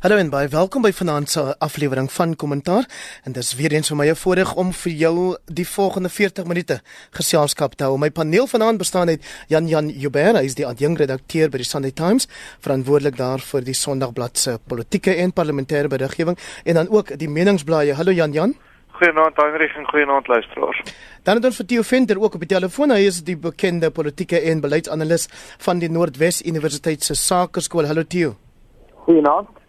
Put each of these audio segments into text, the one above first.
Hallo en baie welkom by vanaand se aflewering van Kommentaar. En dis weer eens vir my 'n voorreg om vir jou die volgende 40 minute geselskap te hou. My paneel vanaand bestaan uit Jan Jan Jubber, hy is die adjunkredakteur by die Sunday Times, verantwoordelik daar vir die Sondagblad se politieke en parlementêre beriggewing en dan ook die meningsblaaie. Hallo Jan Jan. Goeienaand Heinrich en goeienaand luisteraars. Dan het ons vir Theo Venter ook op die telefoon. Hy is die bekende politieke en beleidsanalis van die Noordwes Universiteit se Sakeskool. Hallo Theo. Goeienaand.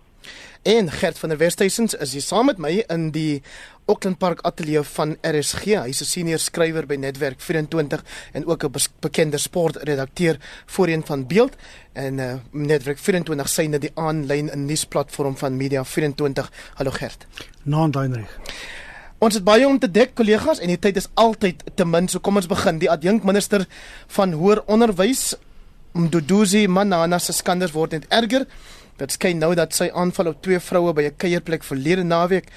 En Gert van der Westhuysens is hier saam met my in die Auckland Park ateljee van RSG. Hy's 'n senior skrywer by Netwerk 24 en ook 'n bekende sportredakteur voorheen van Beeld en uh, Netwerk 24 syne die aanlyn nuusplatform van Media 24. Hallo Gert. Naam Heinrich. Ons het baie om te dek kollegas en die tyd is altyd te min. So kom ons begin. Die adjunkminister van hoër onderwys, Mduduzi Manana se skanders word net erger. Dit skyn nou dat sy aanval op twee vroue by 'n kuierplek verlede naweek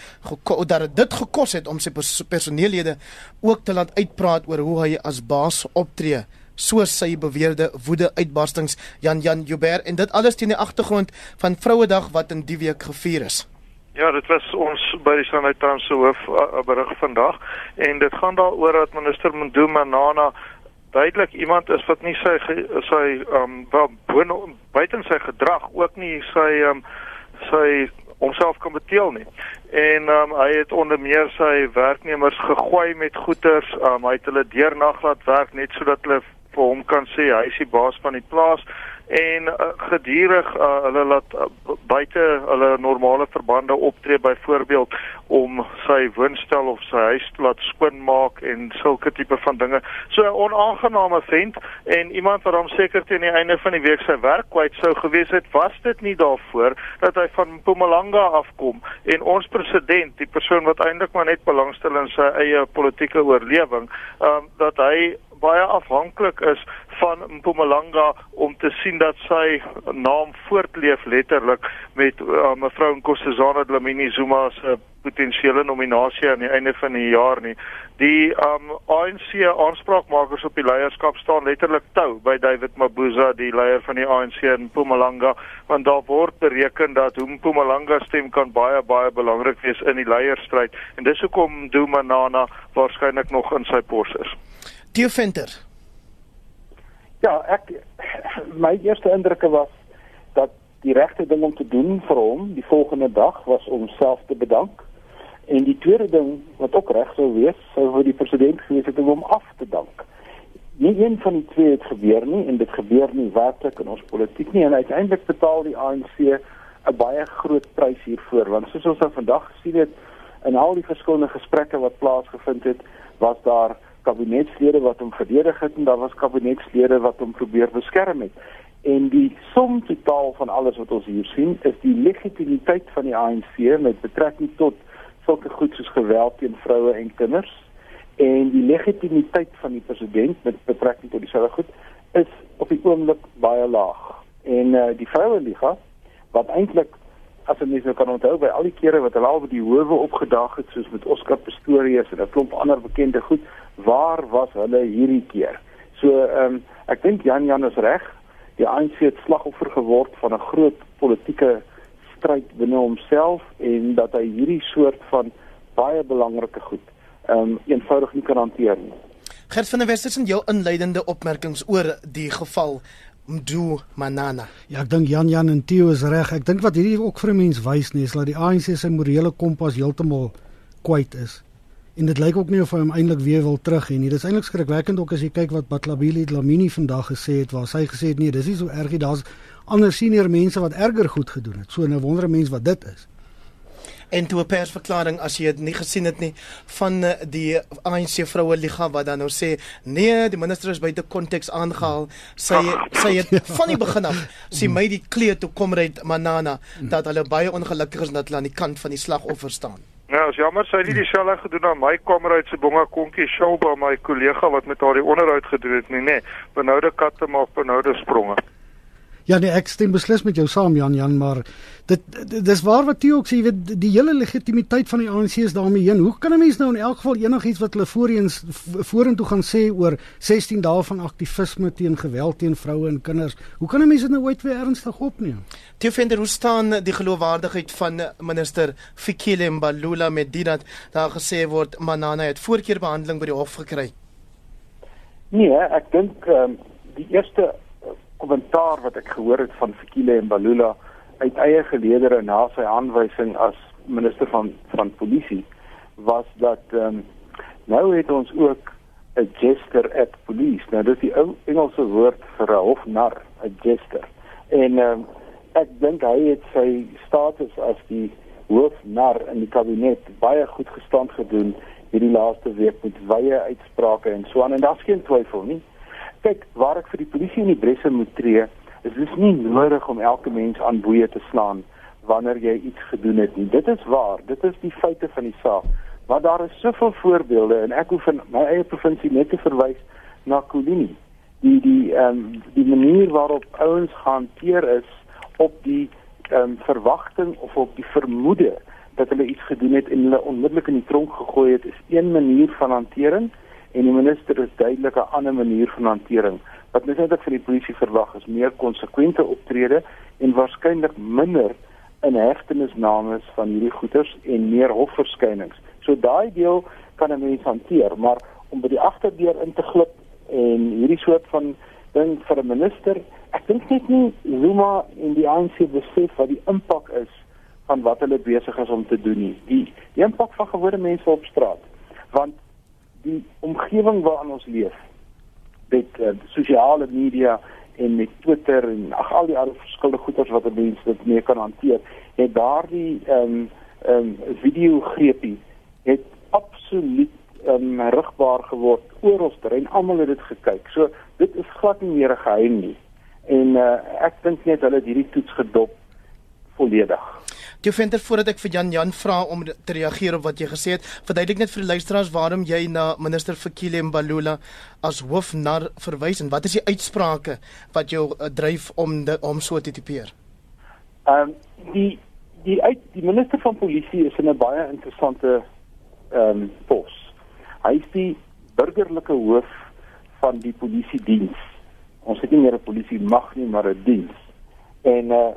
dat dit gekos het om sy personeellede ook te laat uitpraat oor hoe hy as baas optree soos sy beweerde woede uitbarstings Jan Jan Jubber en dit alles teen die agtergrond van Vrouedag wat in die week gevier is. Ja, dit was ons by die Sunday Times se hoof berig vandag en dit gaan daaroor dat minister Mnduma Nana duidelik iemand is wat nie sy sy ehm um, wel buite sy gedrag ook nie sy ehm um, sy homself kan beteel nie. En ehm um, hy het onder meer sy werknemers gegooi met goeder, ehm um, hy het hulle deurnag laat werk net sodat hulle vir hom kan sê hy is die baas van die plaas en uh, gedurig uh, hulle laat uh, buite hulle normale verbande optree byvoorbeeld om sy woonstel of sy huis laat skoonmaak en sulke tipe van dinge. So 'n onaangename vent en iemand wat hom seker teen die einde van die week sy werk kwyt sou gewees het, was dit nie daarvoor dat hy van Mpumalanga afkom en ons president, die persoon wat eintlik maar net belangstel in sy eie politieke oorlewing, um, dat hy baie afhanklik is van Mpumalanga om te sien dat sy naam voortleef letterlik met uh, mevrou Nkosazana Dlamini Zuma se potensiële nominasie aan die einde van die jaar nie. Die um ANC aanspraakmakers op die leierskap staan letterlik tou by David Mabuza, die leier van die ANC in Mpumalanga, want daar word bereken dat hoe Mpumalanga stem kan baie baie belangrik wees in die leierstryd en dis hoekom Duma Nana waarskynlik nog in sy pos is. Theo Venter. Ja, ek my eerste indrukke was dat die regte ding om te doen vir hom die volgende dag was om self te bedank. En die tweede ding wat ook reg sou wees, sou vir die president gewees het om hom af te dank. Nie een van die twee het gebeur nie en dit gebeur nie werklik in ons politiek nie en uiteindelik betaal die ANC 'n baie groot prys hiervoor want soos ons nou vandag gesien het in al die verskillende gesprekke wat plaasgevind het, was daar kabinetslede wat hom verdedig het en daar was kabinetslede wat hom probeer beskerm het. En die som totaal van alles wat ons hier sien is die legitimiteit van die ANC met betrekking tot sulke goed soos geweld teen vroue en kinders en die legitimiteit van die president met betrekking tot dieselfde goed is op die oomblik baie laag. En uh, die vroue liga wat eintlik as jy mens nou kan onthou by al die kere wat hulle al by die howe opgedaag het soos met Oscar Pistorius en 'n klomp ander bekende goed waar was hulle hierdie keer? So ehm um, ek dink Jan Jan is reg. Die ANC het slagoffer geword van 'n groot politieke stryd binne homself en dat hy hierdie soort van baie belangrike goed ehm um, eenvoudig nie kan hanteer nie. Gert van der Westhuizen jou inleidende opmerkings oor die geval Mdu Manana. Ja, ek dink Jan Jan en Theo is reg. Ek dink wat hierdie ook vir 'n mens wys nie is dat die ANC se morele kompas heeltemal kwyt is en dit lyk ook nie of hy hom eintlik weer wil terug hê nie. Dit is eintlik skrikwekkend ook as jy kyk wat Batlabili Dlamini vandag gesê het waar hy gesê het nee, dis nie so erg nie. Daar's ander senior mense wat erger goed gedoen het. So 'n wondere mens wat dit is. En toe 'n persverklaring as jy dit nie gesien het nie van eh, die ANC vroue liga wat dan nou sê nee, die minister is buite konteks aangehaal. Sy sy het van die begin af sien my die kleed toe kom ry Manana dat hulle baie ongelukkig is dat hulle aan die kant van die slagoffer staan. Ja, is jammer sy het nie dieselfde gedoen aan my kameruit se bonga konkie Shelba my kollega wat met haar die onderhoud gedoen het nie, nê. Nee. Benoude katte maak benoude spronge. Ja nee, ek stem beslis met jou saam Jan Jan, maar dit dis waar wat jy ook sê, jy weet die hele legitimiteit van die ANC is daarmee heen. Hoe kan 'n mens nou in elk geval enigiets wat hulle voorheens vorentoe gaan sê oor 16 dae van aktivisme teen geweld teen vroue en kinders? Hoe kan 'n mens dit nou ooit weer ernstig opneem? Toe vind hoe staan die geloofwaardigheid van minister Fikile Mbalula met dit dat daar gesê word Manana het voorkeurbehandeling by die hof gekry? Nee, ek dink um, die eerste kommentaar wat ek gehoor het van Fikile en Balula uit eie geleedere na sy aanwysing as minister van van polisie was dat ehm um, nou het ons ook 'n jester at police. Nou dis die ou Engelse woord vir 'n hofnar, 'n jester. En ehm um, ek dink hy het sy status as die hoofnar in die kabinet baie goed gestand gedoen hierdie laaste week met wye uitsprake en so aan en daar's geen twyfel nie kyk waar ek vir die polisie in die bresse moet tree, is dit nie nodig om elke mens aan boeye te slaan wanneer jy iets gedoen het nie. Dit is waar, dit is die feite van die saak. Maar daar is soveel voorbeelde en ek hoef in my eie provinsie net te verwys na Kolini. Die die ehm um, die manier waarop ouens gehanteer is op die ehm um, verwagting of op die vermoede dat hulle iets gedoen het en hulle onmiddellik in die tronk gegooi het, is een manier van hantering en die minister is duidelik 'n ander manier van hantering. Wat mens eintlik van die polisie verwag is meer konsekwente optrede en waarskynlik minder in hegtenisnames van hierdie goeters en meer hofverskynings. So daai deel kan 'n mens hanteer, maar om by die agterdeur in te glip en hierdie soort van ding vir 'n minister, ek dink net nie Zuma en die ANC besef wat die impak is van wat hulle besig is om te doen nie. Die, die impak van gewone mense op straat. Want die omgewing waarin ons leef met uh, sosiale media en met Twitter en ag al die ander verskillende goeders wat mense dit mee kan hanteer het daardie ehm um, ehm um, video greepie het absoluut ehm um, rigbaar geword oor ons terrein almal het dit gekyk. So dit is glad nie meer 'n geheim nie. En uh, ek dink net hulle het hierdie toets gedop volledig Jy dit voordat ek vir Jan Jan vra om te reageer op wat jy gesê het, verduidelik net vir die luisteraars waarom jy na minister Fikile Mbalula as hoofnar verwys en wat is die uitsprake wat jou uh, dryf om de, om so te tipeer? Ehm um, die die uit die minister van polisie is in 'n baie interessante ehm um, pos. Hy is die burgerlike hoof van die polisie diens. Ons het nie meer 'n polisie mag nie, maar 'n diens. En uh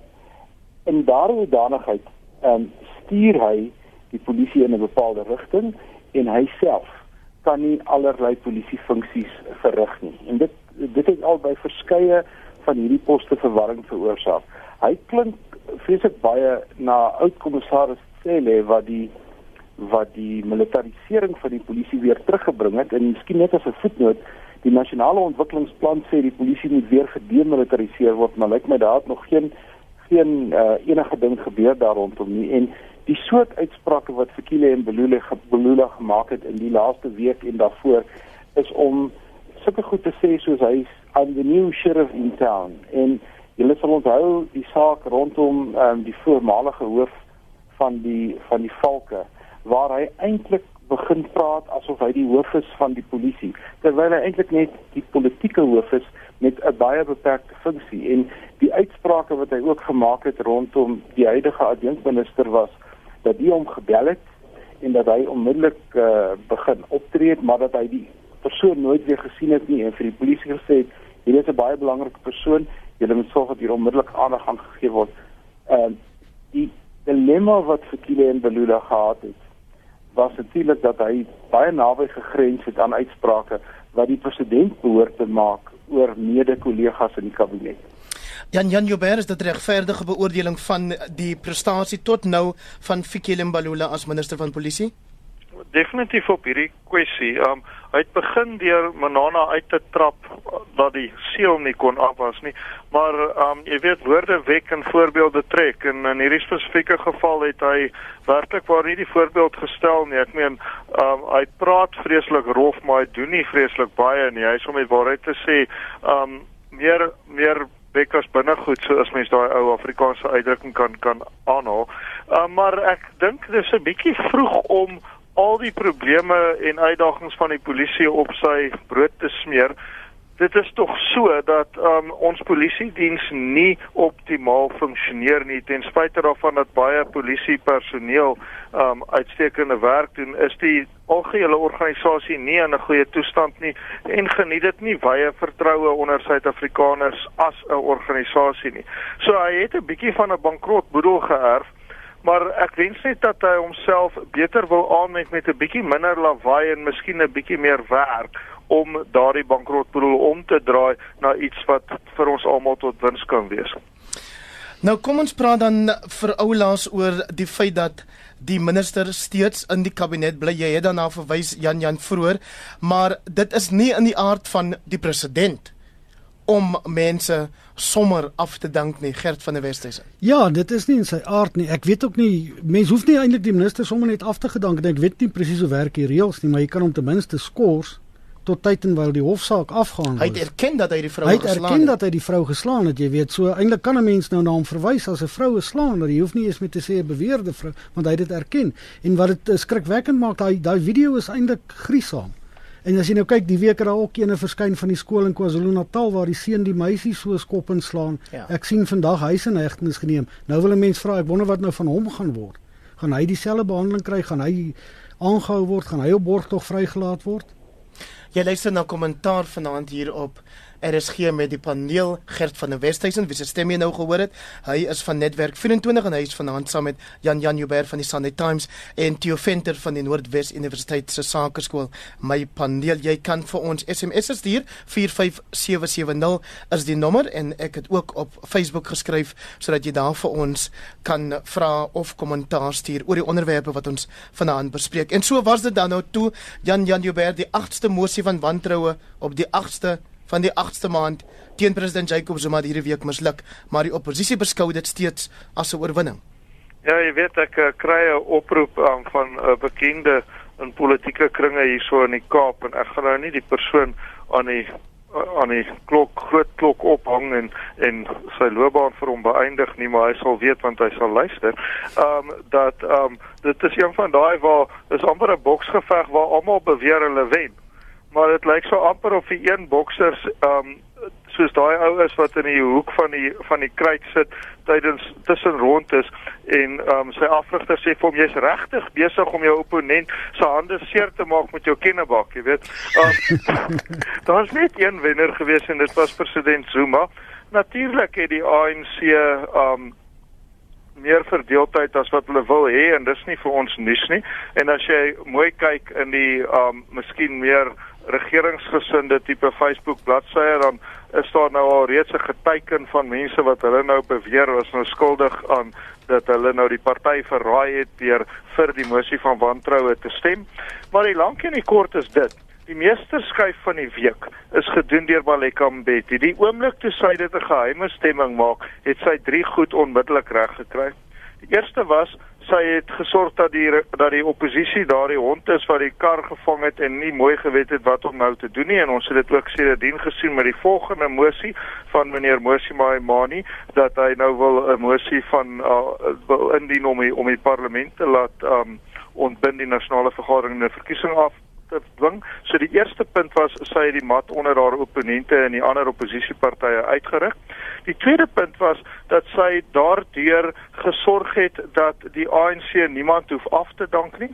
in daardie danigheid um, stuur hy die polisie in 'n bepaalde rigting en hy self kan nie allerlei polisie funksies verrig nie. En dit dit het al by verskeie van hierdie poste verwarring veroorsaak. Hy klink vreeslik baie na oud-kommissaris Cele wat die wat die militarisering van die polisie weer teruggebring het en miskien net as 'n voetnoot die nasionale ontwikkelingsplan sê die polisie moet weer gedemilitariseer word maar lyk my daar het nog geen geen uh, enige ding gebeur daar rondom nie. En die soort uitsprake wat Fikile en Belula Belula gemaak het in die laaste week en daarvoor is om sulke goed te sê soos hy aan the new sheriff in town. En julle sal onthou die saak rondom um, die voormalige hoof van die van die valke waar hy eintlik begin praat asof hy die hoof is van die polisie terwyl hy eintlik net die politieke hoof is met 'n baie beperkte funksie en die uitsprake wat hy ook gemaak het rondom die huidige adjunkminister was dat hy hom gebel het en dat hy onmiddellik uh, begin optree het maar dat hy die persoon nooit weer gesien het nie en vir die polisie gesê het hier is 'n baie belangrike persoon julle moet sorg dat hier onmiddellik aandag aan gegee word. Ehm uh, die dilemma wat Fikile en Belula gehad het was natuurlik dat hy baie naby gegrens het aan uitsprake wat die president behoort te maak oor mede-kollegas in die kabinet. Jan Jan Joubert is dit regverdige beoordeling van die prestasie tot nou van Fikile Mbalula as minister van polisie? Definitief op hierdie kwessie. Um hy het begin deur Manana uit te trap dat die seël nie kon afwas nie, maar um jy weet woorde wek en voorbeelde trek en in hierdie spesifieke geval het hy werklik waar nie die voorbeeld gestel nie. Ek meen um hy praat vreeslik rof, maar hy doen nie vreeslik baie nie. Hy is om met waarheid te sê um meer meer wekkers binnegoed so as mens daai ou Afrikaanse uitdrukking kan kan aanhaal. Um, maar ek dink dis 'n bietjie vroeg om al die probleme en uitdagings van die polisie op sy brood te smeer dit is tog so dat um, ons polisie diens nie optimaal funksioneer nie ten spyte daarvan dat baie polisie personeel um, uitstekende werk doen is die algehele organisasie nie in 'n goeie toestand nie en geniet dit nie baie vertroue onder Suid-Afrikaners as 'n organisasie nie. So hy het 'n bietjie van 'n bankrot boedel geërf maar ek wens net dat hy homself beter wil aanmeng met 'n bietjie minder lawaai en miskien 'n bietjie meer werk om daardie bankrotboedel om te draai na iets wat vir ons almal tot wins kan wees. Nou kom ons praat dan vir oulaas oor die feit dat die minister steeds in die kabinet bly. Jy het daarna verwys Jan Jan vroeër, maar dit is nie in die aard van die president om mense sommer af te dank nie Gert van der Westhuizen. Ja, dit is nie in sy aard nie. Ek weet ook nie mense hoef nie eintlik die minister sommer net af te gedank nie. Ek weet nie presies hoe werk die reëls nie, maar jy kan hom ten minste skors tot tyd en wyl die hofsaak afgaan. Hy het erken dat hy die vrou geslaan het. Hy het erken dat hy die vrou geslaan het, jy weet. So eintlik kan 'n mens nou na hom verwys as 'n vroue slaan, maar jy hoef nie eens met te sê 'n beweerde vrou, want hy het dit erken. En wat dit eh, skrikwekkend maak, daai daai video is eintlik griesaam. En as jy nou kyk, die week het daar ook eene verskyn van die skool in KwaZulu-Natal waar die seun die meisie so skop en slaan. Ja. Ek sien vandag hy se hegtenis geneem. Nou wil 'n mens vra, ek wonder wat nou van hom gaan word. Gaan hy dieselfde behandeling kry? Gaan hy aangehou word? Gaan hy op borgtog vrygelaat word? Jy luister na kommentaar vanaand hier op RSG met die paneel Gert van der Westhuizen wie se stem jy nou gehoor het. Hy is van Netwerk 24 en hy is vanaand saam met Jan Jan Joubert van die Sunday Times en Theo Venter van die Noordwes Universiteit se Sakeskool. My paneel, jy kan vir ons SMS stuur 45770 is die nommer en ek het ook op Facebook geskryf sodat jy daar vir ons kan vra of kommentaar stuur oor die onderwerpe wat ons vanaand bespreek. En so was dit dan nou toe Jan Jan Joubert die 8ste mosie van wantroue op die 8ste van die 8ste maand teen president Jacob Zuma hierdie week misluk, maar die oppositie beskou dit steeds as 'n oorwinning. Ja, jy weet ek uh, kry 'n oproep um, van 'n uh, bekende in politieke kringe hierso in die Kaap en ek gaan nou nie die persoon aan die aan die klok groot klok ophang en en sy loopbaan vir hom beëindig nie maar hy sal weet want hy sal luister. Ehm um, dat ehm um, dit is een van daai waar is amper 'n boksgeveg waar almal beweer hulle wen maar dit lyk so amper of die een boksers um soos daai ou is wat in die hoek van die van die kruit sit tydens tussen rond is en um sy afrigter sê vir hom jy's regtig besig om jou opponent se hande seer te maak met jou kennebak, jy weet. Um daar's net een wenner gewees en dit was president Zuma. Natuurlik het die ANC um meer verdeeldheid as wat hulle wil hê en dis nie vir ons nuus nie. En as jy mooi kyk in die um miskien meer regeringsgesinde tipe Facebook bladsye dan is daar nou al reeds 'n geteken van mense wat hulle nou beweer was nou skuldig aan dat hulle nou die party verraai het deur vir die mosie van wantroue te stem. Maar die lank en die kort is dit. Die meesterskyf van die week is gedoen deur Baleka Mbeki. Die oomblik toe sy dit 'n geheime stemming maak, het sy drie goed onmiddellik reg gekry. Die eerste was sy het gesorg dat die dat die oppositie daardie hond is wat die kar gevang het en nie mooi geweet het wat om nou te doen nie. En ons het dit ook sedertdien gesien met die volgende mosie van meneer Mosi Maimani dat hy nou wil 'n mosie van uh, wil indien om die, om die parlement te laat um, ontbind die nasionale vergadering en 'n verkiesing af te dwing. So die eerste punt was sy het die mat onder haar opponente en die ander oppositiepartye uitgerig. Die tweede punt was dat sy daardeur gesorg het dat die ANC niemand hoef af te dank nie.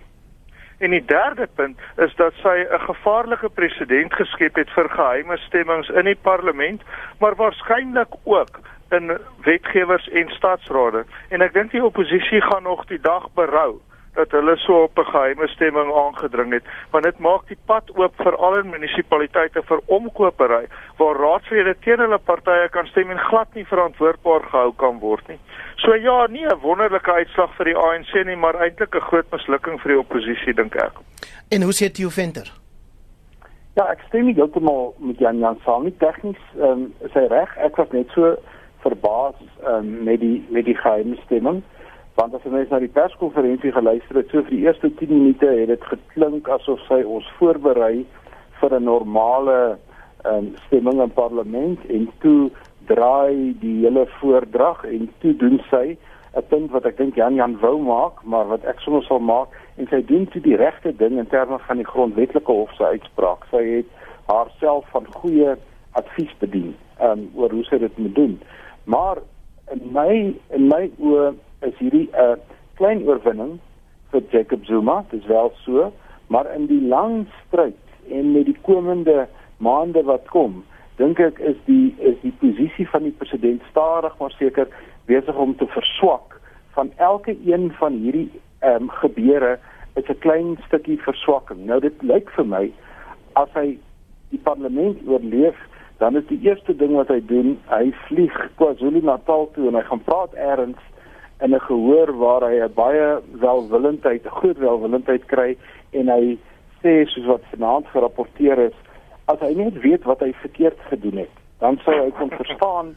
En die derde punt is dat sy 'n gevaarlike presedent geskep het vir geheime stemmings in die parlement, maar waarskynlik ook in wetgewers en staatsrade. En ek dink die oppositie gaan nog die dag berou dat hulle so op 'n geheime stemming aangedring het want dit maak die pad oop vir al die munisipaliteite vir omkopery waar raadslede teen hulle partye kan stem en glad nie verantwoordbaar gehou kan word nie. So ja, nie 'n wonderlike uitslag vir die ANC nie, maar eintlik 'n groot mislukking vir die oppositie dink ek. En hoe sê jy Venter? Ja, ek stem nie heeltemal met Jan Jan saam nie tegnies, ehm um, is hy reg. Ek was net so verbaas ehm um, met die met die geheime stemming want as jy na die perskonferensie geluister het, so vir die eerste 10 minute het dit geklink asof sy ons voorberei vir 'n normale um, stemming in parlement en toe draai die hele voordrag en toe doen sy 'n punt wat ek dink Jan Jan wou maak, maar wat ek sommer sal maak en sy doen toe die regte ding in terme van die grondwetlike hof se uitspraak. Sy het haarself van goeie advies bedien um, oor hoe sy dit moet doen. Maar in my in my oë is hierdie 'n uh, klein oorwinning vir Jacob Zuma, dis wel so, maar in die lang stryd en met die komende maande wat kom, dink ek is die is die posisie van die president stadig maar seker besig om te verswak van elke een van hierdie ehm um, gebeure is 'n klein stukkie verswakking. Nou dit lyk vir my as hy die parlement oorleef, dan is die eerste ding wat hy doen, hy vlieg KwaZulu-Natal toe en hy gaan praat eers in 'n gehoor waar hy 'n baie welwillendheid, groot welwillendheid kry en hy sê soos wat vanaand gerapporteer is, as hy net weet wat hy verkeerd gedoen het, dan sou hy kon verstaan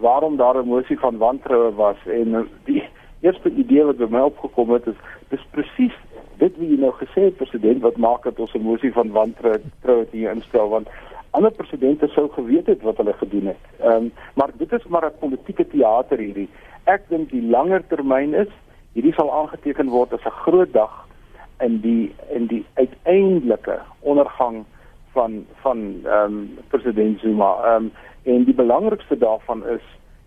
waarom daar 'n mosie van wantroue was en die eerste idee wat by my opgekom het is dis presies dit wie jy nou gesê het president wat maak dat ons 'n mosie van wantroue hier instel want ander presidente sou geweet het wat hulle gedoen het. Ehm um, maar dit is maar 'n politieke teater hierdie. Ek dink die langer termyn is hierdie sal aangeteken word as 'n groot dag in die in die uiteindelike ondergang van van ehm um, president Zuma. Ehm um, en die belangrikste daarvan is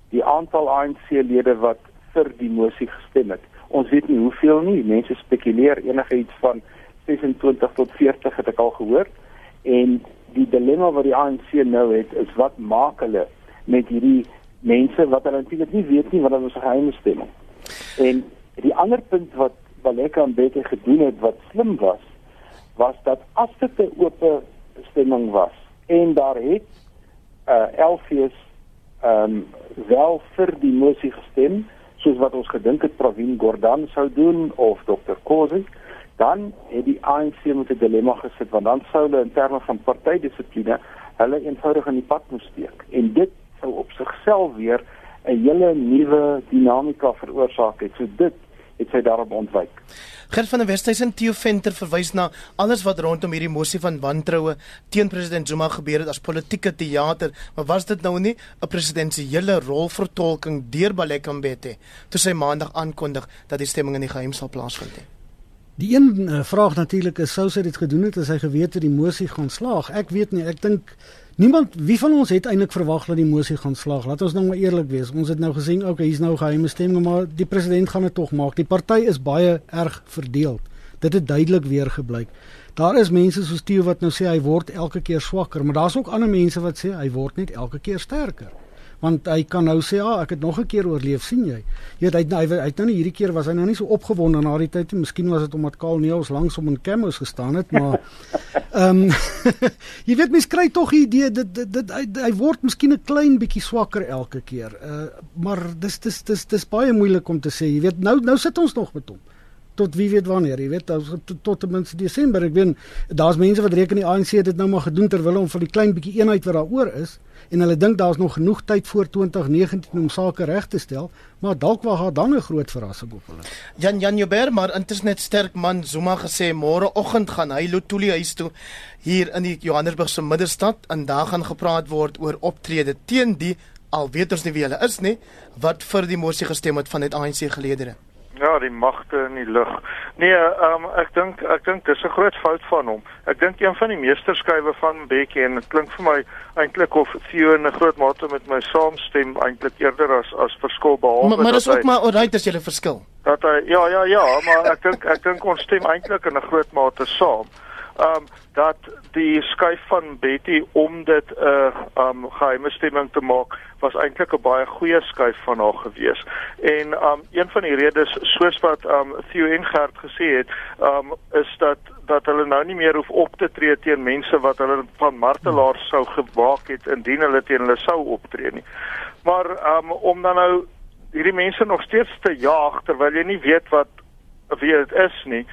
die aantal ANC-lede wat vir die mosie gestem het. Ons weet nie hoeveel nie. Mense spekuleer enigiets van 26 tot 40 het ek al gehoor. En die dilemma wat die ANC nou het is wat maak hulle met hierdie mense wat hulle eintlik nie weet nie wat hulle se geheime stemming. En die ander punt wat Baleka en Bete gedoen het wat slim was, was dat as dit 'n oop stemming was en daar het uh Elfies ehm um, wel vir die mosie gestem soos wat ons gedink het Pravin Gordhan sou doen of Dr. Kosi dan het die ANC met 'n dilemma gesit want dan sou hulle in terme van partydissipline hulle eenvoudig in die pad moes steek en dit sou op sigself weer 'n hele nuwe dinamika veroorsaak het so dit het sy daarop ontwyk. Gert van der Westhuizen Theo Venter verwys na alles wat rondom hierdie mosie van wantroue teen president Zuma gebeur het as politieke teater, maar was dit nou nie 'n presidensiële rolvertolking deur Baleka Mbete toe sy maandag aankondig dat die stemming in die geheim sal plaasvind nie? Die een uh, vraag natuurlik is sou sy dit gedoen het as hy geweet het die mosie gaan slaag. Ek weet nie, ek dink niemand wie van ons het eintlik verwag dat die mosie gaan slaag. Laat ons nou maar eerlik wees. Ons het nou gesien, okay, hier's nou geheime stemming, maar die president gaan dit tog maak. Die party is baie erg verdeel. Dit het duidelik weer gebleik. Daar is mense soos Theo wat nou sê hy word elke keer swakker, maar daar's ook ander mense wat sê hy word net elke keer sterker want hy kan nou sê, "Ag, ah, ek het nog 'n keer oorleef, sien jy?" Jy weet hy hy, hy het nou nie hierdie keer was hy nou nie so opgewonde na die tyd nie. Miskien was dit omdat Kaal Neels langs hom in camos gestaan het, maar ehm um, jy weet mens kry tog die idee dit dit, dit hy, hy word miskien 'n klein bietjie swakker elke keer. Uh maar dis dis dis dis baie moeilik om te sê. Jy weet nou nou sit ons nog met hom tot wie weet wanneer, jy weet, tot, tot ten minste Desember. Ek weet daar's mense wat reken die ANC het dit nou maar gedoen terwyl hom vir die klein bietjie eenheid wat daaroor is en hulle dink daar's nog genoeg tyd voor 2019 om sake reg te stel, maar dalk wag daar dan 'n groot verrassing op hulle. Jan Jan Joubert, maar intussen net sterk man Zuma gesê môreoggend gaan hy Lotuli huis toe hier in die Johannesburgse middestad en daar gaan gepraat word oor optrede teen die al weet ons nie wie hulle is nie wat vir die mosie gestem het van dit ANC geleedere. Ja, die magte in die lug. Nee, um, ek dink ek dink dis 'n groot fout van hom. Ek dink een van die meesterskywe van Bekkie en dit klink vir my eintlik of Theo in 'n groot mate met my saamstem eintlik eerder as as verskil behalwe maar, maar dis ook hy, maar alright as jy 'n verskil. Dat hy ja ja ja, maar ek dink ek dink ons stem eintlik in 'n groot mate saam um dat die skuif van Betty om dit 'n uh, um geheime stemming te maak was eintlik 'n baie goeie skuif van haar gewees. En um een van die redes soos wat um Theo Engert gesê het, um is dat dat hulle nou nie meer hoef op te tree teen mense wat hulle van martelaars sou gewaak het indien hulle teen hulle sou optree nie. Maar um om dan nou hierdie mense nog steeds te jaag terwyl jy nie weet wat wie dit is nie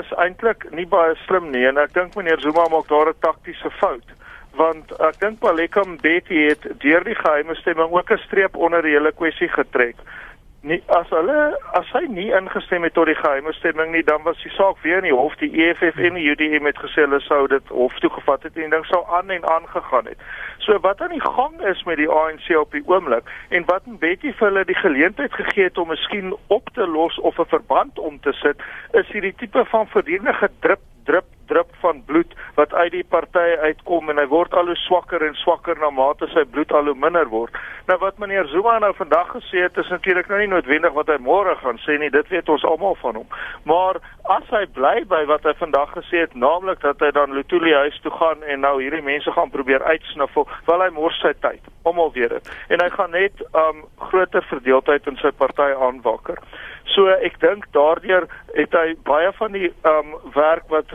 is eintlik nie baie slim nie. En ek dink meneer Zuma maak daar 'n taktiese fout. Want ek dink Malekam Betty het deur die geheime stemming ook 'n streep onder die hele kwessie getrek nie as hulle as hy nie ingestem het tot die geheime stemming nie dan was die saak weer in die hof die EFF en die UDM het gesê hulle sou dit hof toe gevat het en ding sou aan en aan gegaan het. So wat aan die gang is met die ANC op die oomblik en wat Betty vir hulle die geleentheid gegee het om miskien op te los of 'n verband om te sit is hierdie tipe van verdedigende drip drip drup van bloed wat uit die party uitkom en hy word al hoe swakker en swakker na mate sy bloed al hoe minder word. Nou wat meneer Zuma nou vandag gesê het is natuurlik nou nie noodwendig wat hy môre gaan sê nie, dit weet ons almal van hom. Maar as hy bly by wat hy vandag gesê het, naamlik dat hy dan Lutuli huis toe gaan en nou hierdie mense gaan probeer uitsniffel, wil hy mors sy tyd. Almal weet dit. En hy gaan net um groter verdeeldheid in sy party aanwakker. So ek dink daardeur het hy baie van die um werk wat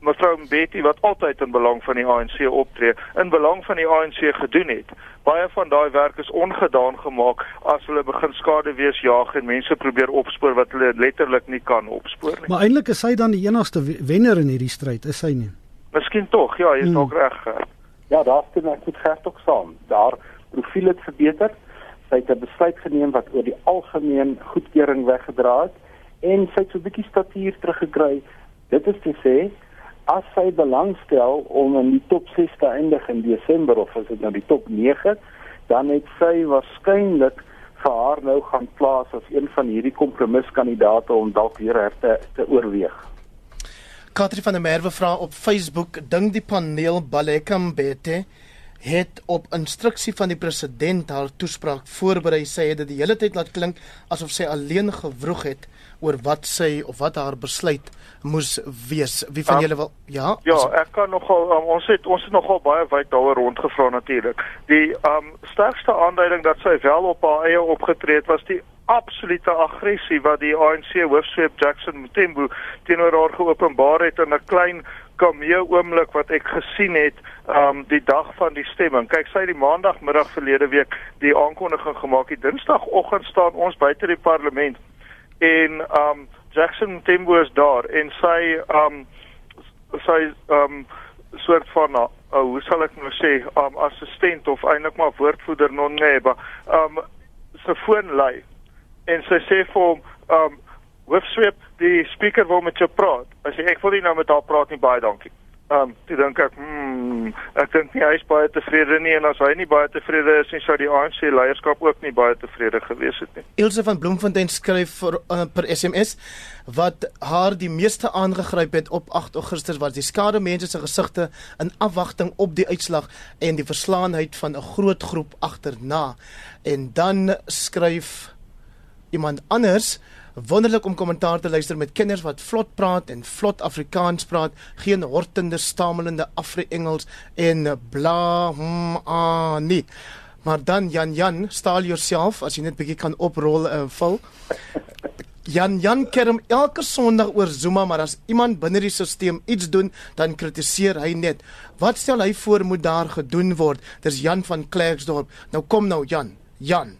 mevrou Mbeki wat altyd in belang van die ANC optree, in belang van die ANC gedoen het. Baie van daai werk is ongedaan gemaak as hulle begin skade wees jaag en mense probeer opspoor wat hulle letterlik nie kan opspoor nie. Maar eintlik is hy dan die enigste wenner in hierdie stryd, is hy nie? Miskien tog, ja, jy is hmm. ook reg. Ja, daar is dit goed gert ook saam. Daar profiel het verbeter. Sy het 'n besluit geneem wat oor die algemeen goedkeuring weggedra het en sy het so 'n bietjie statuur teruggekry. Dit is te sê as sy belangstel om in die top 6 te eindig in Desember of as dit nou die top 9, dan het sy waarskynlik vir haar nou gaan plaas as een van hierdie kompromiskandidate om dalk weer te te oorweeg. Katri van der Merwe vra op Facebook, dink die paneel Balekam Bete het op instruksie van die president haar toespraak voorberei. Sy het dit die hele tyd laat klink asof sy alleen gewroeg het oor wat sy of wat haar besluit moes wees. Wie van um, julle wil ja? Ja, ek kan nogal um, ons het ons het nogal baie wyd daaroor rondgevra natuurlik. Die um sterkste aanduiding dat sy wel op haar eie opgetree het was die absolute aggressie wat die ANC hoofsweep Jackson Mthembu teenoor haar geopenbaar het in 'n klein kamee oomblik wat ek gesien het um die dag van die stemming. Kyk, sy het die maandagmiddag verlede week die aankondiging gemaak. Die dinsdagoggend staan ons buite die parlement en um Jackson Tembo is daar en sy um sy um soort van uh, hoe sal ek nou sê um assistent of eintlik maar woordvoerder noneba um sy foon lui en sy sê vir hom um hoofsweep die speaker wil met jou praat. As jy ek wil nie nou met haar praat nie baie dankie. Ehm um, toe dink ek, hmm, ek dink nie hy is baie tevrede nie en as hy nie baie tevrede is nie, sou die ANC leierskap ook nie baie tevrede gewees het nie. Ilse van Bloemfontein skryf vir uh, per SMS wat haar die meeste aangegryp het op 8 Augustus was die skade mense se gesigte in afwagting op die uitslag en die verslaanheid van 'n groot groep agterna. En dan skryf iemand anders Wonderlik om kommentaar te luister met kinders wat vlot praat en vlot Afrikaans praat, geen hortende stamelende Afri-Engels en bla hm ah nie. Maar dan Jan Jan, staal jouself as jy net bietjie kan oprol en uh, vul. Jan Jan kerm elke Sondag oor Zuma, maar as iemand binne die stelsel iets doen, dan kritiseer hy net. Wat stel hy voor moet daar gedoen word? Dis Jan van Klerksdorp. Nou kom nou Jan. Jan.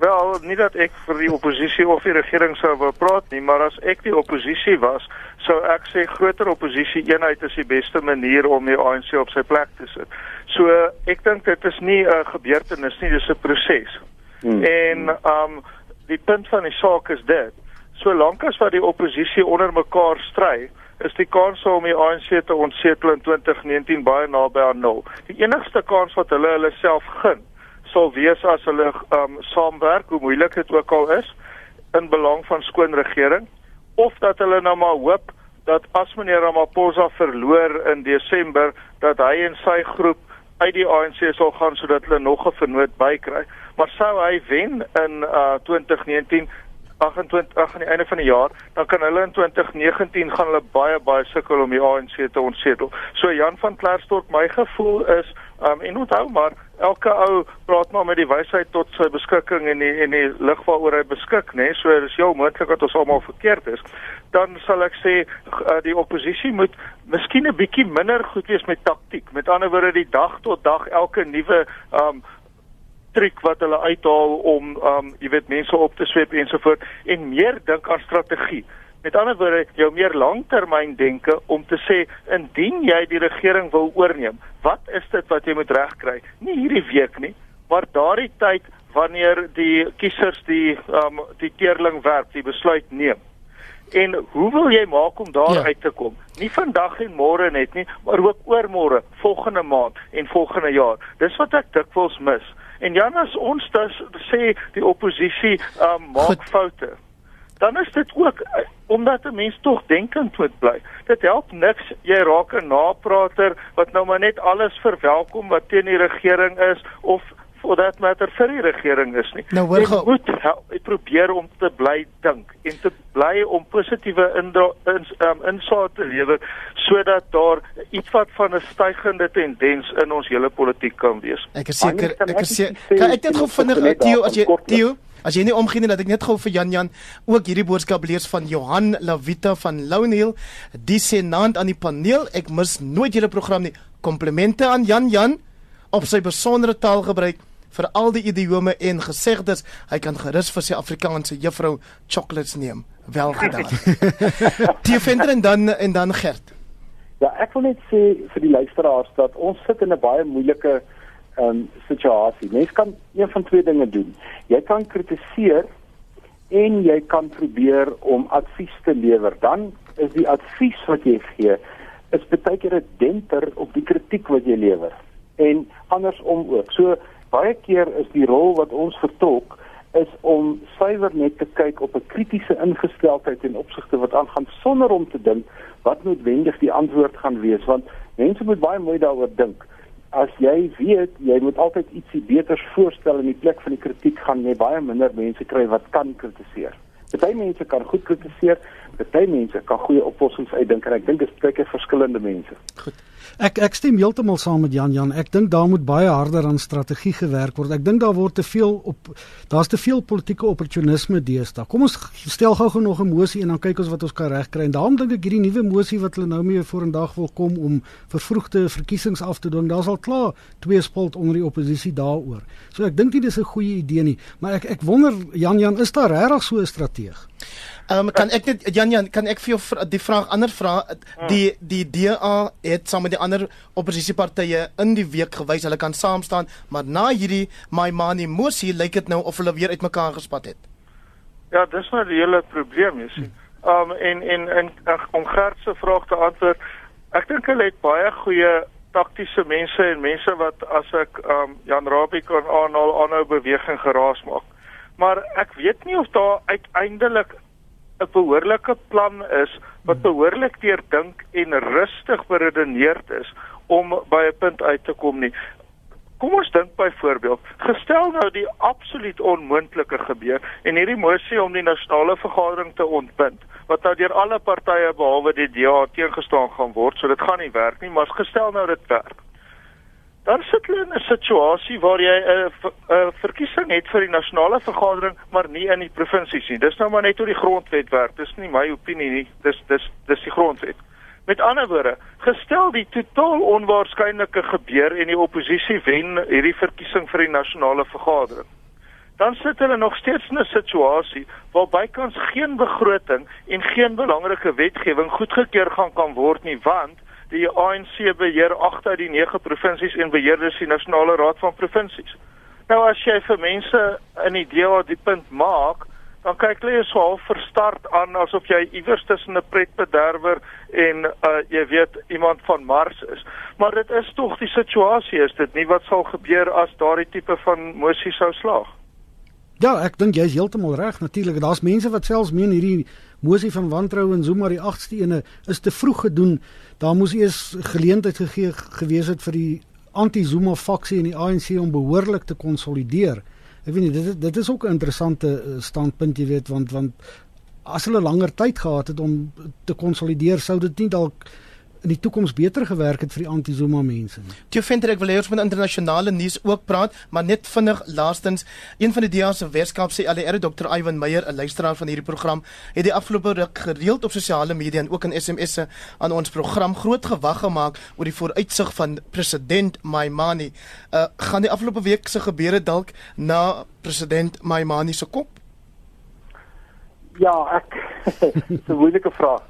Wel, nie dat ek vir die oppositie of die regering sou wou praat nie, maar as ek die oppositie was, sou ek sê groter oppositie eenheid is die beste manier om die ANC op sy plek te sit. So ek dink dit is nie 'n gebeurtenis nie, dis 'n proses. Hmm. En um die punt van die saak is dit, solank as wat die oppositie onder mekaar stry, is die kans om die ANC te ontsetel in 2019 baie naby aan nul. Die enigste kans wat hulle hulle self gun sal wees as hulle um saamwerk, hoe moeilik dit ook al is, in belang van skoon regering of dat hulle nou maar hoop dat as meneer Ramaphosa verloor in Desember dat hy en sy groep uit die ANC sal gaan sodat hulle nog 'n vernoot bykry. Maar sou hy wen in uh 2019 28 aan die einde van die jaar, dan kan hulle in 2019 gaan hulle baie baie sukkel om die ANC te ontsetel. So Jan van Klerksdorp, my gevoel is Um en onthou maar elke ou praat maar met die wysheid tot sy beskikking en die en die lig waaroor hy beskik nê. Nee? so dis heel moontlik dat ons almal verkeerd is. Dan sal ek sê uh, die oppositie moet miskien 'n bietjie minder goed wees met taktiek. Met ander woorde die dag tot dag elke nuwe um triek wat hulle uithaal om um jy weet mense op te swep ensovoort en meer dink aan strategie Met ander woorde, jou meer langtermyn denke om te sê indien jy die regering wil oorneem, wat is dit wat jy moet regkry? Nie hierdie week nie, maar daardie tyd wanneer die kiesers die um die teerling werp, die besluit neem. En hoe wil jy maak om daar ja. uit te kom? Nie vandag en môre net nie, maar ook oormôre, volgende maand en volgende jaar. Dis wat ek dikwels mis. En Jan as ons dus sê die oppositie um maak Goed. foute dan is dit ook omdat 'n mens tog denkend moet bly. Dit help niks jy raak 'n naprater wat nou maar net alles verwelkom wat teen die regering is of for that matter vir die regering is nie. Nou, jy moet help, probeer om te bly dink en te bly om positiewe indra, ins, um, insaag te lewer sodat daar iets wat van 'n stygende tendens in ons hele politiek kan wees. Ek is seker ek is seker kan ek net gou vinnig Theo as jy Theo As jy nie omgee nie dat ek net gou vir Jan Jan ook hierdie boodskap lees van Johan Lavita van Lounhill, die senant aan die paneel. Ek mis nooit julle program nie. Komplimente aan Jan Jan op sy besondere taalgebruik vir al die idiome en gesegdes. Hy kan gerus vir sy Afrikaanse juffrou chocolates neem. Wel gedaan. Die venter en dan en dan Gert. Ja, ek wil net sê vir die luisteraars dat ons sit in 'n baie moeilike um, situasie. Mens kan een van twee dinge doen. Jy kan kritiseer en jy kan probeer om advies te lewer. Dan is die advies wat jy gee is baie keer 'n denter op die kritiek wat jy lewer en andersom ook. So baie keer is die rol wat ons vertolk is om suiwer net te kyk op 'n kritiese ingesteldheid in opsigte wat aangaan sonder om te dink wat noodwendig die antwoord gaan wees want mense moet baie mooi daaroor dink. As jy weet jy moet altyd ietsie beters voorstel in die plek van die kritiek gaan jy baie minder mense kry wat kan kritiseer. Party mense kan goed kritiseer, party mense kan goeie oplossings uitdink en ek dink dit is baie verskillende mense. Goed. Ek ek stem heeltemal saam met Jan Jan. Ek dink daar moet baie harder aan strategie gewerk word. Ek dink daar word te veel op daar's te veel politieke opportunisme deesdae. Kom ons stel gou-gou nog 'n mosie en dan kyk ons wat ons kan regkry. En daarom dink ek hierdie nuwe mosie wat hulle nou mee vorendag wil kom om vervroegde verkiesings af te dwing, daar's al klaar twee spalt onder die oppositie daaroor. So ek dink nie dis 'n goeie idee nie, maar ek ek wonder Jan Jan, is daar regtig so 'n strategie? Ehm um, kan ek net Jan Jan kan ek vir jou die vraag ander vra die die DA het saam met die ander oppositiepartye in die week gewys hulle kan saam staan maar na hierdie my mani mosie lyk dit nou of hulle weer uitmekaar gespat het. Ja, dis nou die hele probleem is. Ehm um, en en en ag om Gert se vraag te antwoord, ek dink hulle het baie goeie taktiese mense en mense wat as ek ehm um, Jan Rabie kan aanhaal aanhou beweging geraas maak. Maar ek weet nie of daar uiteindelik 'n behoorlike plan is wat hmm. behoorlik deurdink en rustig beredeneerd is om by 'n punt uit te kom nie. Kom ons dink byvoorbeeld, gestel nou die absoluut onmoontlike gebeur en hierdie moesie om die nasionale vergadering te ontbind wat nou deur alle partye behalwe die DA teengestaan gaan word, so dit gaan nie werk nie, maar gestel nou dit werk dan sit hulle in 'n situasie waar jy 'n 'n verkiesing het vir die nasionale vergadering maar nie in die provinsies nie. Dis nou maar net hoe die grondwet werk. Dis nie my opinie nie. Dis dis dis die grondwet. Met ander woorde, gestel die totaal onwaarskynlike gebeur en die oppositie wen hierdie verkiesing vir die nasionale vergadering. Dan sit hulle nog steeds in 'n situasie waar bykans geen begroting en geen belangrike wetgewing goedgekeur gaan kan word nie want die ANC beheer 8 uit die 9 provinsies en beheer dus die nasionale raad van provinsies. Nou as jy vir mense in die DA die punt maak, dan kyk hulle so half verstart aan asof jy iewers tussen 'n pretbederwer en uh, jy weet iemand van Mars is. Maar dit is tog die situasie is dit nie wat sal gebeur as daardie tipe van mosie sou slaag. Ja, ek dink jy's heeltemal reg. Natuurlik, daar's mense wat selfs meen hierdie mosie van wantroue en Zuma die 8ste ene is te vroeg gedoen. Daar moes eers geleentheid gegee gewees het vir die anti-Zuma faksie in die ANC om behoorlik te konsolideer. Ek weet nie dit dit is ook 'n interessante eh, standpunt jy weet want want as hulle langer tyd gehad het om te konsolideer sou dit nie dalk in die toekoms beter gewerk het vir die anti-Zuma mense nie. Toe vind ek wil hê ons moet internasionale nuus ook praat, maar net vinnig laastens, een van die DEA se weerskap sê ALR Dr. Ivan Meyer, 'n luisteraar van hierdie program, het die afgelope ruk gereeld op sosiale media en ook in SMS'e aan ons program groot gewag gemaak oor die vooruitsig van president Maimani. Uh gaan die afgelope week se gebeure dalk na president Maimani se kop? Ja, ek 'n moeilike vraag.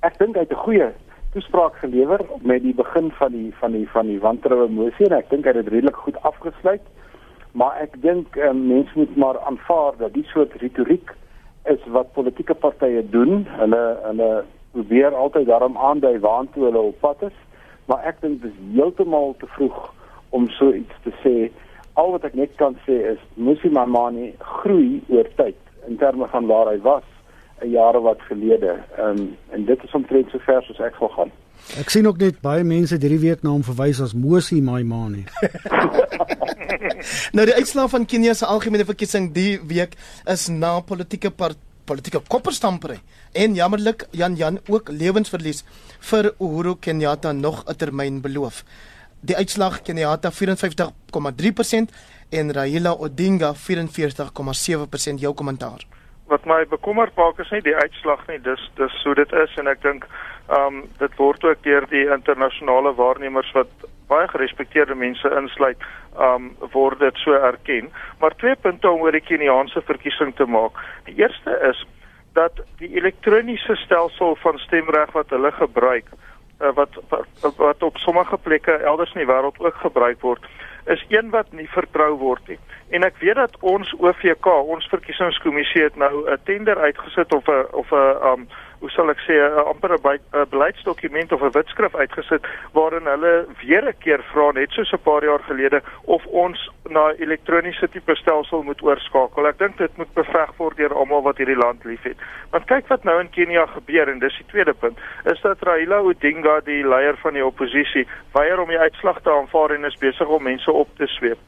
Ek dink hy het 'n goeie toespraak gelewer met die begin van die van die van die wantroue mosie en ek dink hy het dit redelik goed afgesluit. Maar ek dink um, mense moet maar aanvaar dat die soort retoriek is wat politieke partye doen. Hulle hulle probeer altyd daarom aandui waantoe hulle op pad is, maar ek dink dit is heeltemal te vroeg om so iets te sê. Al wat ek net kan sê is Musi Mamani groei oor tyd in terme van waar hy was jare wat gelede. Ehm um, en dit is omtrent so ver soos ek sal gaan. Ek sien ook net baie mense hierdie week na hom verwys as Mosi Maimane. nou die uitslae van Kenia se algemene verkiesing die week is na politieke part politieke kopperstampery en jammerlik Jan Jan ook lewensverlies vir Uhuru Kenyatta nog 'n termyn beloof. Die uitslag Kenyatta 54,3% en Raila Odinga 44,7% jou kommentaar. Wat my bekommer maak is nie die uitslag nie, dis dis so dit is en ek dink ehm um, dit word ook deur die internasionale waarnemers wat baie gerespekteerde mense insluit, ehm um, word dit so erken. Maar twee punte om oor die Keniaanse verkiesing te maak. Die eerste is dat die elektroniese stelsel van stemreg wat hulle gebruik uh, wat, wat wat op sommige plekke elders in die wêreld ook gebruik word is een wat nie vertrou word nie. En ek weet dat ons OVK, ons verkiesingskommissie het nou 'n tender uitgesit of 'n of 'n um hoe sal ek sê 'n amper 'n beleidsdokument of 'n wetskrif uitgesit waarin hulle weer 'n keer vra net soos 'n paar jaar gelede of ons na elektroniese tipe stelsel moet oorskakel. Ek dink dit moet beveg word deur almal wat hierdie land liefhet. Want kyk wat nou in Kenia gebeur en dis die tweede punt, is dat Raila Odinga, die leier van die oppositie, weier om die uitslag te aanvaar en is besig om mense op te sweep.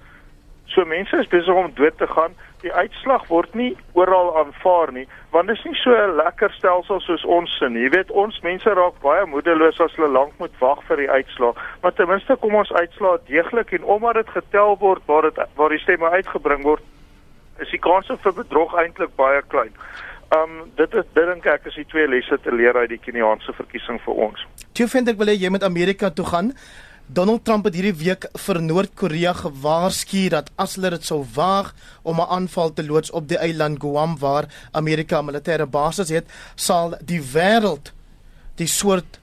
So mense is besig om dood te gaan. Die uitslag word nie oral aanvaar nie, want dit is nie so 'n lekker stelsel soos ons sin. Jy weet, ons mense raak baie moedeloos as hulle lank moet wag vir die uitslag. Maar ten minste kom ons uitslaa deeglik en omdat dit getel word waar dit waar die stemme uitgebring word, is die kans vir bedrog eintlik baie klein. Um dit is dit dink ek is die twee lesse te leer uit die Keniaanse verkiesing vir ons. Toe vind ek wil jy met Amerika toe gaan. Donald Trump het hierdie week vir Noord-Korea gewaarsku dat as hulle dit sou waag om 'n aanval te loods op die eiland Guam waar Amerika 'n militêre basis het, sal die wêreld die soort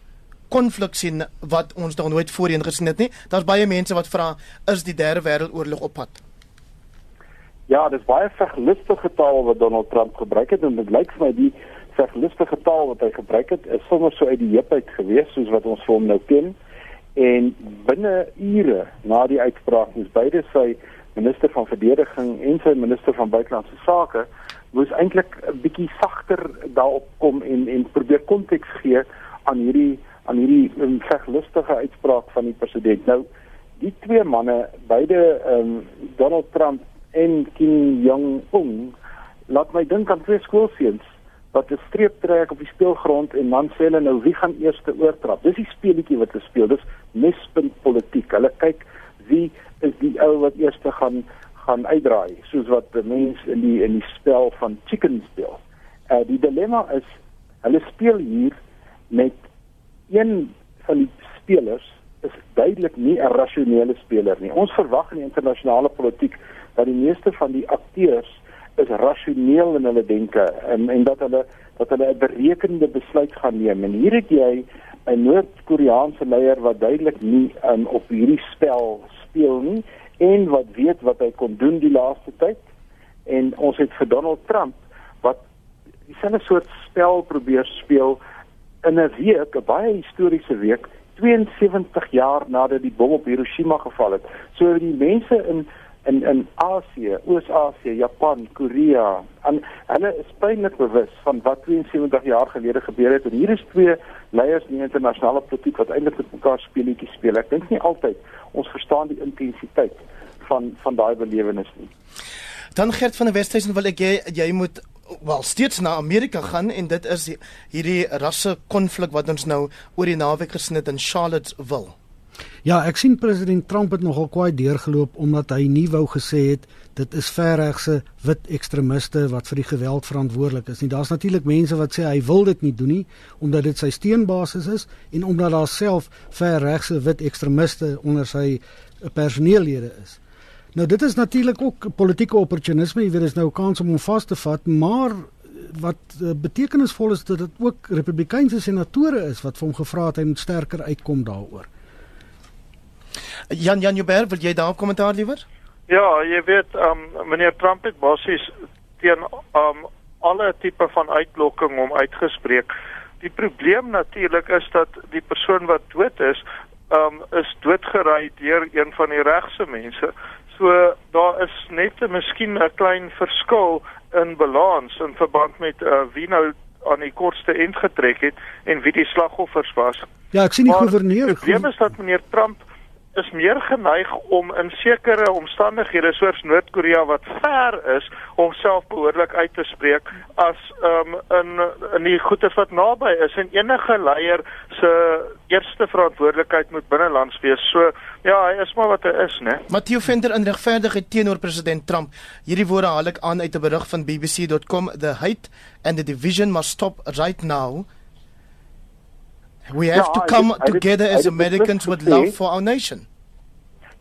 konflik sien wat ons nog nooit voorheen gesien het nie. Daar's baie mense wat vra, is die derde wêreldoorlog op pad? Ja, dis baie verligtige taal wat Donald Trump gebruik het en dit lyk vir my die verligtige taal wat hy gebruik het is sommer so uit die heup uit gewees soos wat ons vir hom nou ken en binne ure na die uitspraak moes beide sy minister van verdediging en sy minister van buitelandse sake moes eintlik 'n bietjie sagter daarop kom en en probeer konteks gee aan hierdie aan hierdie um, veglustige uitspraak van die president. Nou die twee manne, beide um, Donald Trump en Kim Jong Un, laat my dink aan twee skoolseuns wat 'n streep trek op die speelgrond en dan sê hulle nou wie gaan eers oortrap. Dis die speletjie wat hulle speel. Dis mespunt politiek. Hulle kyk wie is die ou wat eers gaan gaan uitdraai, soos wat mense in die in die spel van chicken speel. Uh die dilemma is hulle speel hier met een van die spelers is duidelik nie 'n rasionele speler nie. Ons verwag in die internasionale politiek dat die meeste van die akteurs is rasioneel in hulle denke en en dat hulle dat hulle 'n berekende besluit gaan neem. En hier het jy 'n Noord-Koreaanse leier wat duidelik nie um, op hierdie spel speel nie en wat weet wat hy kon doen die laaste tyd. En ons het vir Donald Trump wat dieselfde soort spel probeer speel in 'n week, 'n baie historiese week, 72 jaar nadat die bom op Hiroshima geval het. So die mense in in in Asië, Oos-Asië, Japan, Korea. En hulle is pynlik bewus van wat 72 jaar gelede gebeur het en hier is twee leiers in die internasionale politiek wat eintlik met mekaar speletjies speel. Ek dink nie altyd ons verstaan die intensiteit van van daai belewenis nie. Dan Gert van der Westhuizen wil ek jy jy moet wel steeds na Amerika gaan en dit is hierdie rasse konflik wat ons nou oor die naweek gesien het in Charlottesville. Ja, ek sien president Trump het nogal kwaai deurgeloop omdat hy nie wou gesê het dit is verregse wit ekstremiste wat vir die geweld verantwoordelik is nie. Daar's natuurlik mense wat sê hy wil dit nie doen nie omdat dit sy steunbasis is en omdat daar self verregse wit ekstremiste onder sy personeellede is. Nou dit is natuurlik ook politieke opportunisme, jy weet dis nou 'n kans om hom vas te vat, maar wat uh, betekenisvol is dat dit ook republikeinse senatore is wat vir hom gevra het hy moet sterker uitkom daaroor. Jan Jan Joubert, wil jy daar 'n kommentaar liewer? Ja, jy weet, um, meneer Trump het basies teen um, alle tipe van uitlokking om uitgespreek. Die probleem natuurlik is dat die persoon wat dood is, um, is doodgery deur een van die regse mense. So daar is net 'n miskien 'n klein verskil in balans in verband met uh, wie nou aan die kortste end getrek het en wie die slagoffers was. Ja, ek sien die gouverneur. Die probleem is dat meneer Trump is meer geneig om in sekere omstandighede soos Noord-Korea wat ver is homself behoorlik uit te spreek as um, in in die goeie wat naby is en enige leier se eerste verantwoordelikheid moet binnelands wees. So ja, hy is maar wat hy is, né? Matthieu Venter in regverdigheid teenoor president Trump. Hierdie woorde haal ek aan uit 'n berig van bbc.com. The hate and the division must stop right now. We have Ja, to come het- het- together hy as het Americans with gesê- love for our nation.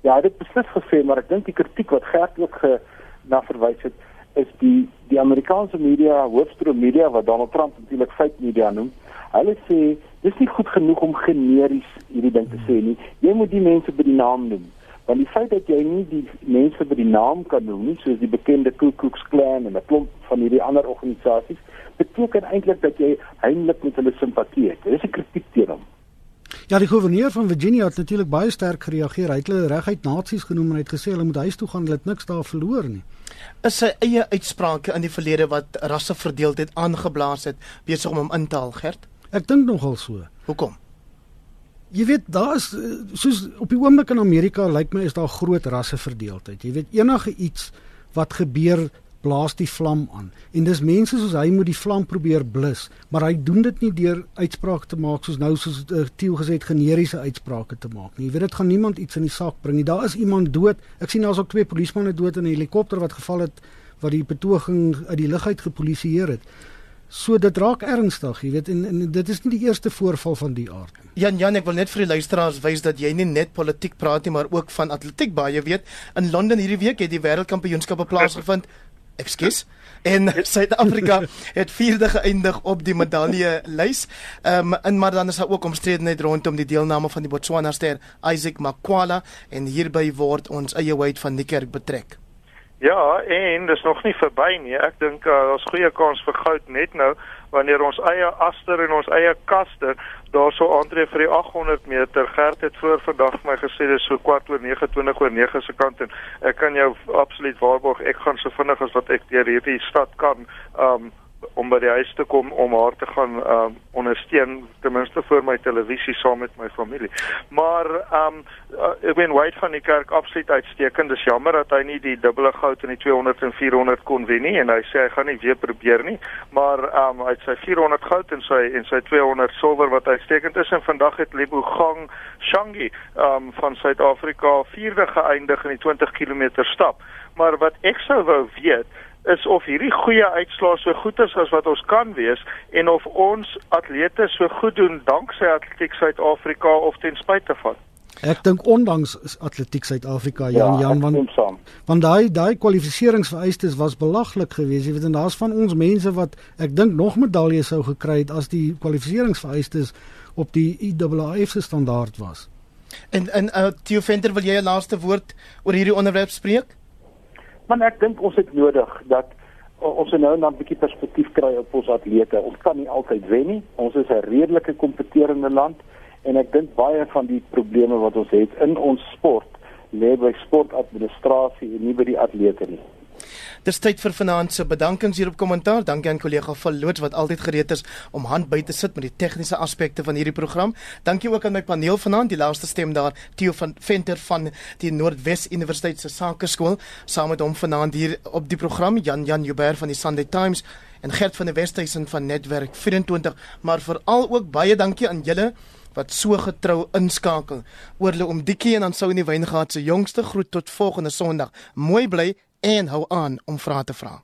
Ja, hy het beslis gesê, maar ek dink die kritiek wat Gert ook ge, na verwys het, is die die Amerikaanse media, hoofstroom media wat Donald Trump natuurlik fake media noem. Hulle sê dis nie goed genoeg om generies hierdie ding te sê nie. Jy moet die mense by die naam noem. Want die feit dat jy nie die mense by die naam kan noem nie, soos die bekende Ku Klux Klan en 'n klomp van hierdie ander organisasies, beteken eintlik dat jy heimlik met hulle simpatie het. Dis 'n kritiek teen hom. Ja, die gouverneur van Virginia het natuurlik baie sterk gereageer. Hy het hulle reguit nasies genoem en hy het gesê hulle moet huis toe gaan, hulle het niks daar verloor nie. Is sy eie uitsprake in die verlede wat rasseverdeeldheid aangeblaas het besig om hom in te haal, Gert? Ek dink nogal so. Hoekom? Jy weet, daar is eh, soos op die oomblik in Amerika lyk my is daar groot rasseverdeeldheid. Jy weet enige iets wat gebeur blaas die vlam aan. En dis mense soos hy moet die vlam probeer blus, maar hy doen dit nie deur uitsprake te maak soos nou soos uh, Tieu gesê het generiese uitsprake te maak nie. Jy weet dit gaan niemand iets in die sak bring nie. Daar is iemand dood. Ek sien daar's ook twee polismanne dood in 'n helikopter wat geval het wat die betoging uit die lug uit gepolisieer het. So dit raak ernstig, jy weet, en, en dit is nie die eerste voorval van die aard nie. Jan Jan, ek wil net vir die luisteraars wys dat jy nie net politiek praat nie, maar ook van atletiek baie. Jy weet, in Londen hierdie week het die wêreldkampioenskappe plaasgevind. Ekskuus. En Suid-Afrika het vierde geëindig op die medalje lys. Ehm um, en maar dan is daar ook omstredenheid rondom die deelname van die Botswana ster Isaac Makwala en hierby word ons eie Wade van die kerk betrek. Ja, en dis nog nie verby nie. Ek dink uh, daar's goeie kans vir goud net nou wanneer ons eie Aster en ons eie Kaster daarso aantree vir die 800 meter. Gert het voor vandag my gesê dis so kwart oor 29 oor 9 se kant en ek kan jou absoluut waarborg ek gaan so vinnig as wat ek deur hierdie stad kan um om by die huis te kom om haar te gaan um ondersteun ten minste vir my televisie saam met my familie. Maar um uh, ek ben White van die kerk absoluut uitstekend. Dis jammer dat hy nie die dubbele goud in die 200 en 400 kon wen nie en hy sê hy gaan nie weer probeer nie. Maar um hy het sy 400 goud en sy en sy 200 silwer wat uitstekend is en vandag het Lebogang Shangi um van Suid-Afrika vierde geëindig in die 20 km stap. Maar wat ek sou wou weet is of hierdie goeie uitslae so goed is as wat ons kan wees en of ons atlete so goed doen danksy Atletiek Suid-Afrika of ten spyte van. Ek dink ondanks is Atletiek Suid-Afrika Jan Jan want stem saam. want daai daai kwalifikasieringsvereistes was belaglik geweest. Jy weet en daar's van ons mense wat ek dink nog medaljes sou gekry het as die kwalifikasieringsvereistes op die IAAF se standaard was. En en uh, Theo Venter, wil jy 'n laaste woord oor hierdie onderwerp spreek? Maar ek dink ons het nodig dat o- ons nou dan 'n bietjie perspektief kry op ons atlete. Ons kan nie altyd wen nie. Ons is 'n redelike kompeterende land en ek dink baie van die probleme wat ons het in ons sport lê by sportadministrasie en nie by die atlete nie. Dis tyd vir vanaand se bedankings hier op kommentaar. Dankie aan kollega van Loods wat altyd gereed is om hand by te sit met die tegniese aspekte van hierdie program. Dankie ook aan my paneel vanaand, die laaste stem daar, Theo van Venter van die Noordwes Universiteit se Sakeskool, saam met hom vanaand hier op die program Jan Jan Joubert van die Sunday Times en Gert van der Westhuizen van Netwerk 24, maar veral ook baie dankie aan julle wat so getrou inskakel. Oorle om Dikkie en dan sou in die Wyngaard se jongste groet tot volgende Sondag. Mooi bly en hou aan om vrae te vra.